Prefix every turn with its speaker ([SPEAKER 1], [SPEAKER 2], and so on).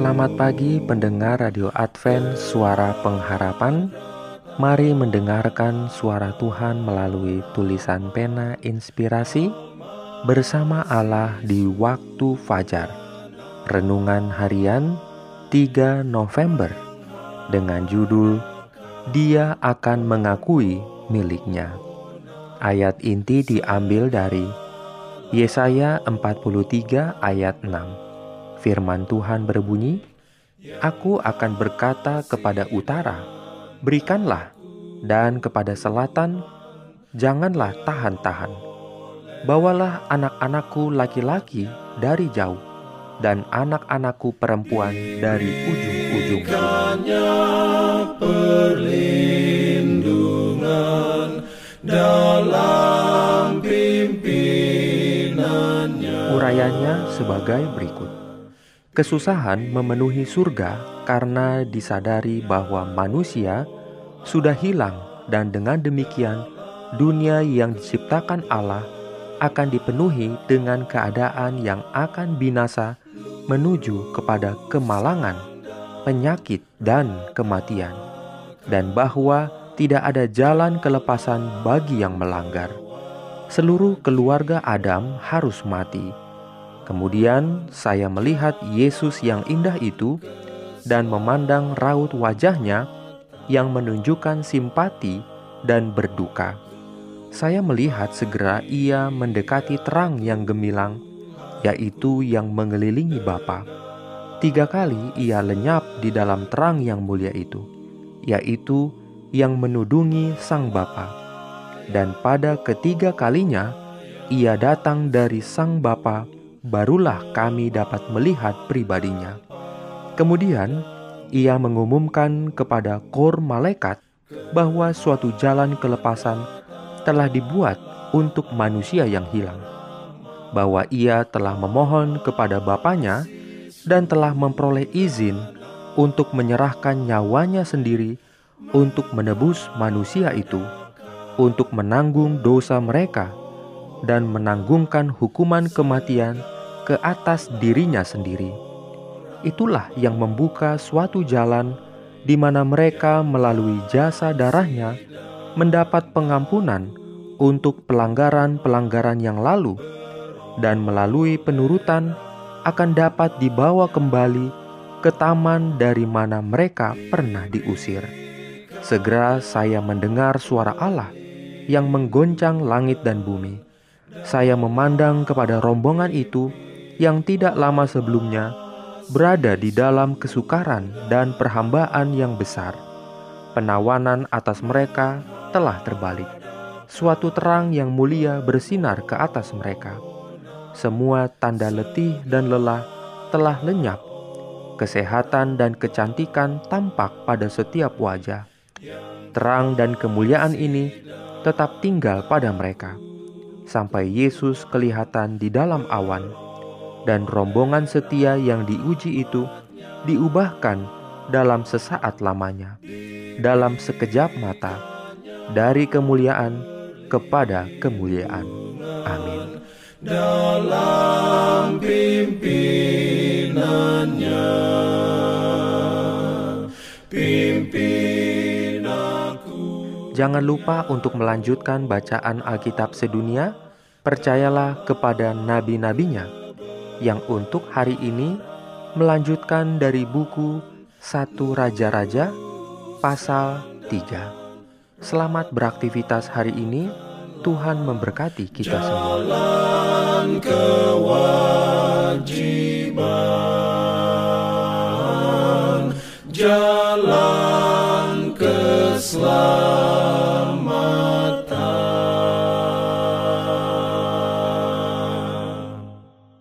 [SPEAKER 1] Selamat pagi pendengar Radio Advent Suara Pengharapan. Mari mendengarkan suara Tuhan melalui tulisan pena inspirasi Bersama Allah di waktu fajar. Renungan harian 3 November Dengan judul Dia akan mengakui miliknya. Ayat inti diambil dari Yesaya 43 ayat 6 Firman Tuhan berbunyi, Aku akan berkata kepada utara, berikanlah, dan kepada selatan, janganlah tahan-tahan. Bawalah anak-anakku laki-laki dari jauh, dan anak-anakku perempuan dari ujung-ujung
[SPEAKER 2] perlindungan dalam pimpinannya.
[SPEAKER 1] Urayanya sebagai berikut. Kesusahan memenuhi surga karena disadari bahwa manusia sudah hilang dan dengan demikian dunia yang diciptakan Allah akan dipenuhi dengan keadaan yang akan binasa menuju kepada kemalangan, penyakit, dan kematian. Dan bahwa tidak ada jalan kelepasan bagi yang melanggar. Seluruh keluarga Adam harus mati Kemudian saya melihat Yesus yang indah itu dan memandang raut wajahnya yang menunjukkan simpati dan berduka. Saya melihat segera ia mendekati terang yang gemilang, yaitu yang mengelilingi Bapa. Tiga kali ia lenyap di dalam terang yang mulia itu, yaitu yang menudungi Sang Bapa. Dan pada ketiga kalinya, ia datang dari Sang Bapa barulah kami dapat melihat pribadinya. Kemudian, ia mengumumkan kepada kor malaikat bahwa suatu jalan kelepasan telah dibuat untuk manusia yang hilang. Bahwa ia telah memohon kepada Bapaknya dan telah memperoleh izin untuk menyerahkan nyawanya sendiri untuk menebus manusia itu, untuk menanggung dosa mereka dan menanggungkan hukuman kematian ke atas dirinya sendiri. Itulah yang membuka suatu jalan di mana mereka melalui jasa darahnya mendapat pengampunan untuk pelanggaran-pelanggaran yang lalu dan melalui penurutan akan dapat dibawa kembali ke taman dari mana mereka pernah diusir. Segera saya mendengar suara Allah yang menggoncang langit dan bumi saya memandang kepada rombongan itu yang tidak lama sebelumnya berada di dalam kesukaran dan perhambaan yang besar. Penawanan atas mereka telah terbalik. Suatu terang yang mulia bersinar ke atas mereka. Semua tanda letih dan lelah telah lenyap. Kesehatan dan kecantikan tampak pada setiap wajah. Terang dan kemuliaan ini tetap tinggal pada mereka sampai Yesus kelihatan di dalam awan, dan rombongan setia yang diuji itu diubahkan dalam sesaat lamanya, dalam sekejap mata, dari kemuliaan kepada kemuliaan. Amin.
[SPEAKER 2] Dalam
[SPEAKER 1] Jangan lupa untuk melanjutkan bacaan Alkitab sedunia. Percayalah kepada nabi-nabinya yang untuk hari ini melanjutkan dari buku Satu Raja-Raja pasal 3. Selamat beraktivitas hari ini. Tuhan memberkati kita semua.
[SPEAKER 2] Jalan.